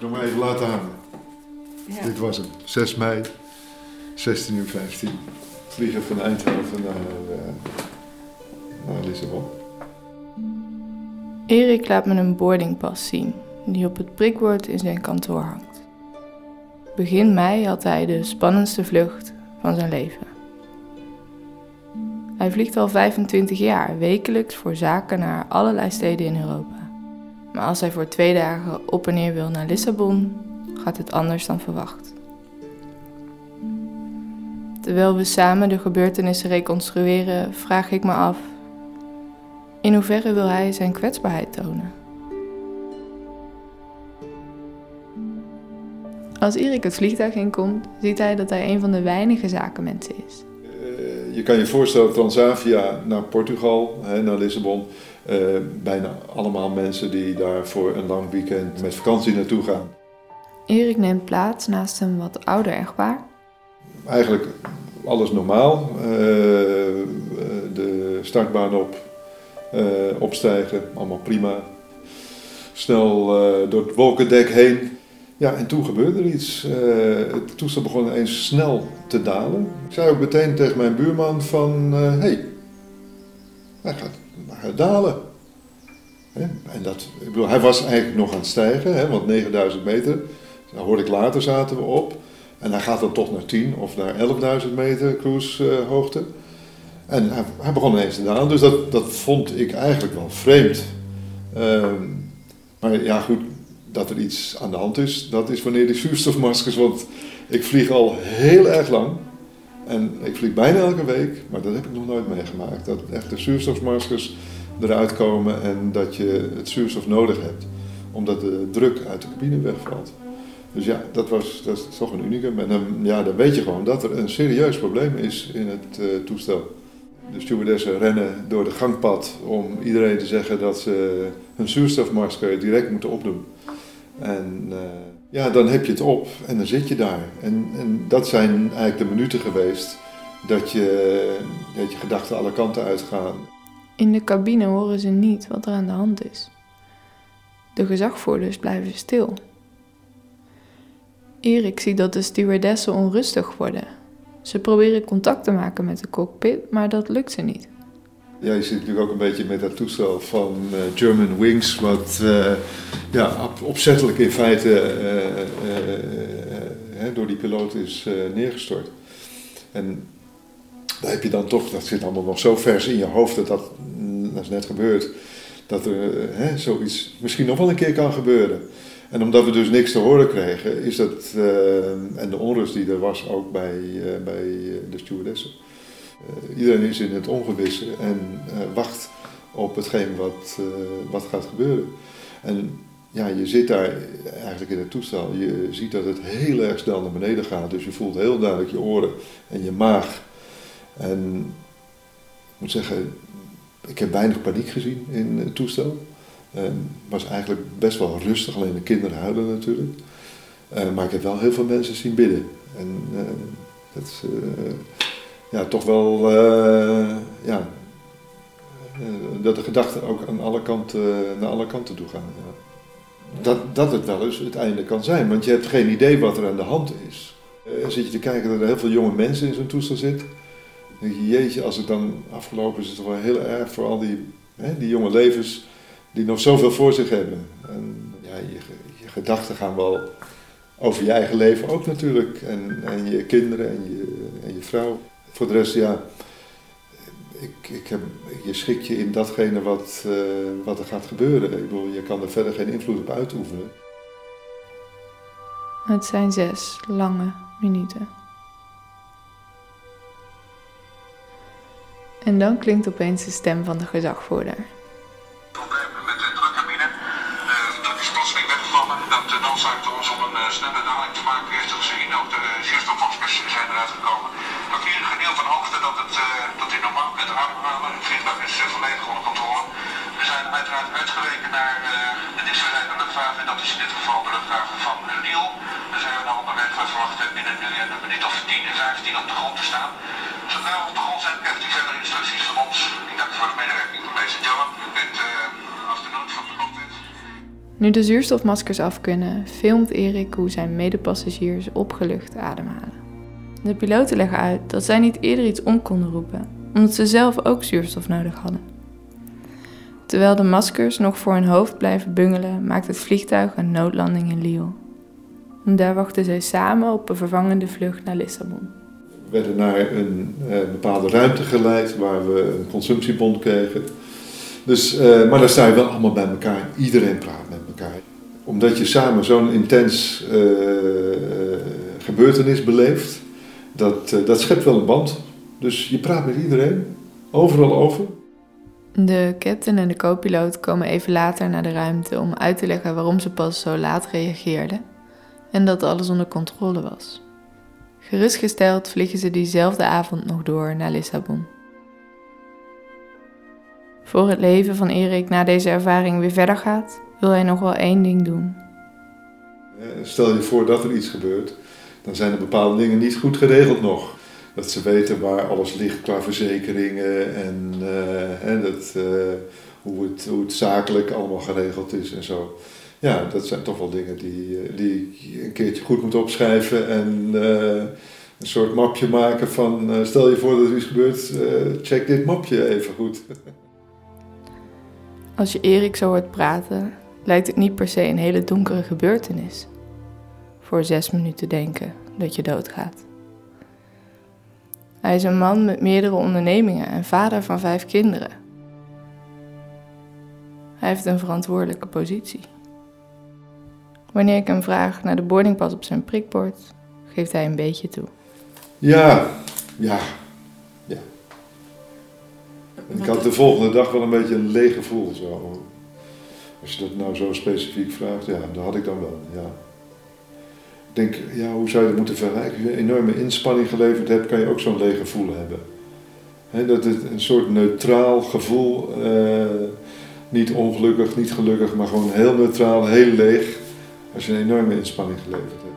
ik nog maar even laten hangen. Ja. Dit was hem. 6 mei, 16 uur 15. Vliegen van Eindhoven naar, eh, naar Lissabon. Erik laat me een boardingpas zien, die op het prikbord in zijn kantoor hangt. Begin mei had hij de spannendste vlucht van zijn leven. Hij vliegt al 25 jaar wekelijks voor zaken naar allerlei steden in Europa. Maar als hij voor twee dagen op en neer wil naar Lissabon, gaat het anders dan verwacht. Terwijl we samen de gebeurtenissen reconstrueren, vraag ik me af in hoeverre wil hij zijn kwetsbaarheid tonen? Als Erik het vliegtuig inkomt, ziet hij dat hij een van de weinige zakenmensen is. Je kan je voorstellen, Transavia naar Portugal, hè, naar Lissabon. eh, bijna allemaal mensen die daar voor een lang weekend met vakantie naartoe gaan. Erik neemt plaats naast een wat ouder echtpaar. Eigenlijk alles normaal. Eh, de startbaan op, eh, opstijgen, allemaal prima. Snel door het wolkendek heen. Ja, en toen gebeurde er iets. Eh, het toestel begon ineens snel te dalen. Ik zei ook meteen tegen mijn buurman van... Hé, hey, hij, gaat, dalen. Hè? En dat, ik bedoel, hij was eigenlijk nog aan het stijgen, hè, want 9000 meter. Daar hoorde ik later, zaten we op. En hij gaat dan toch naar 10 of naar 11.000 meter cruisehoogte. en hij, hij begon ineens te dalen, dus dat, dat vond ik eigenlijk wel vreemd. Ehm, maar ja, goed, dat er iets aan de hand is, dat is wanneer die zuurstofmaskers, want ik vlieg al heel erg lang. En ik vlieg bijna elke week, maar dat heb ik nog nooit meegemaakt. Dat echt de zuurstofmaskers eruit komen en dat je het zuurstof nodig hebt. Omdat de druk uit de cabine wegvalt. Dus ja, dat, was, dat is toch een unicum. En dan, ja, dan weet je gewoon dat er een serieus probleem is in het eh, toestel. De stewardessen rennen door de gangpad om iedereen te zeggen dat ze hun zuurstofmasker direct moeten opdoen. En eh, ja, dan heb je het op en dan zit je daar. En, en dat zijn eigenlijk de minuten geweest dat je, dat je gedachten alle kanten uitgaan. In de cabine horen ze niet wat er aan de hand is. De gezagvoerders blijven stil. Erik ziet dat de stewardessen onrustig worden. Ze proberen contact te maken met de cockpit, maar dat lukt ze niet. Ja, je zit natuurlijk ook een beetje met dat toestel van uh, German Wings, wat uh, ja, op, opzettelijk in feite uh, door die piloot is neergestort. En daar heb je dan toch, dat zit allemaal nog zo vers in je hoofd dat dat, dat is net gebeurd, dat er zoiets misschien nog wel een keer kan gebeuren. En omdat we dus niks te horen kregen, is dat, en de onrust die er was ook bij, bij de stewardessen. Uh, iedereen is in het ongewisse en uh, wacht op hetgeen wat, uh, wat gaat gebeuren. En ja, je zit daar eigenlijk in het toestel. Je ziet dat het heel erg snel naar beneden gaat. Dus je voelt heel duidelijk je oren en je maag. En ik moet zeggen, ik heb weinig paniek gezien in het toestel. Het was eigenlijk best wel rustig, alleen de kinderen huilen natuurlijk. maar ik heb wel heel veel mensen zien bidden. En dat is ja, toch wel uh, ja, uh, dat de gedachten ook aan alle kanten, naar alle kanten toe gaan. Ja. Dat, dat het wel eens het einde kan zijn, want je hebt geen idee wat er aan de hand is. Zit je te kijken dat er heel veel jonge mensen in zo'n toestel zitten. Dan denk je, jeetje, als het dan afgelopen is, is het wel heel erg voor al die, hè, die jonge levens die nog zoveel voor zich hebben. En ja, je, je gedachten gaan wel over je eigen leven ook natuurlijk. En, en je kinderen en je, en je vrouw. Voor de rest, ja, ik, ik heb, je schikt je in datgene wat, uh, wat er gaat gebeuren. Ik bedoel, je kan er verder geen invloed op uitoefenen. Het zijn zes lange minuten. En dan klinkt opeens de stem van de gezagvoerder. Problemen met de drukcabine. Uh, dat is plotseling weggevallen. Dat noodzaakte uh, snelle daling te maken. Eerst gezien, ook de zuurstofmaskers zijn eruit gekomen. Maar hier een gedeelte van hoogte dat, het, uh, dat hij normaal kunt ademhalen. Het vliegtuig is uh, volledig onder controle. We zijn uiteraard uitgeweken naar uh, de dichtstbijzijnde luchthaven. Dat is in dit geval de luchthaven van Lille. Daar zijn we naar onderweg. We verwachten binnen nu en een minuut of 10 en 15 op de grond te staan. Zodra we op de grond zijn, krijgt u verder instructies Nu de zuurstofmaskers af kunnen, filmt Erik hoe zijn medepassagiers opgelucht ademhalen. De piloten leggen uit dat zij niet eerder iets om konden roepen, omdat ze zelf ook zuurstof nodig hadden. Terwijl de maskers nog voor hun hoofd blijven bungelen, maakt het vliegtuig een noodlanding in. En daar wachten zij samen op een vervangende vlucht naar Lissabon. We werden naar een eh, bepaalde ruimte geleid waar we een consumptiebond kregen. Dus, eh, maar daar sta je wel allemaal bij elkaar. Iedereen praat met elkaar. Omdat je samen zo'n intens eh, gebeurtenis beleeft, dat, eh, dat schept wel een band. Dus je praat met iedereen, overal over. De captain en de co-piloot komen even later naar de ruimte om uit te leggen waarom ze pas zo laat reageerden en dat alles onder controle was. Gerustgesteld vliegen ze diezelfde avond nog door naar Lissabon. Voor het leven van Erik na deze ervaring weer verder gaat, wil hij nog wel één ding doen. Eh, Stel je voor dat er iets gebeurt, dan zijn er bepaalde dingen niet goed geregeld nog. Dat ze weten waar alles ligt qua verzekeringen en, eh, dat, eh, hoe, het, zakelijk allemaal geregeld is en zo. Ja, dat zijn toch wel dingen die, die je een keertje goed moet opschrijven en een soort mapje maken van stel je voor dat er iets gebeurt, check dit mapje even goed. Als je Erik zo hoort praten, lijkt het niet per se een hele donkere gebeurtenis. Voor zes minuten denken dat je doodgaat. Hij is een man met meerdere ondernemingen en vader van vijf kinderen. Hij heeft een verantwoordelijke positie. Wanneer ik hem vraag naar de boardingpas op zijn prikbord, geeft hij een beetje toe. Ja, ja, ja. En ik had de volgende dag wel een beetje een leeg gevoel. Zo. Als je dat nou zo specifiek vraagt, ja, dat had ik dan wel, ja. Ik denk, ja, hoe zou je dat moeten vergelijken? Als je een enorme inspanning geleverd hebt, kan je ook zo'n leeg gevoel hebben. Dat het een soort neutraal gevoel, eh, niet ongelukkig, niet gelukkig, maar gewoon heel neutraal, heel leeg, als je een enorme inspanning geleverd hebt.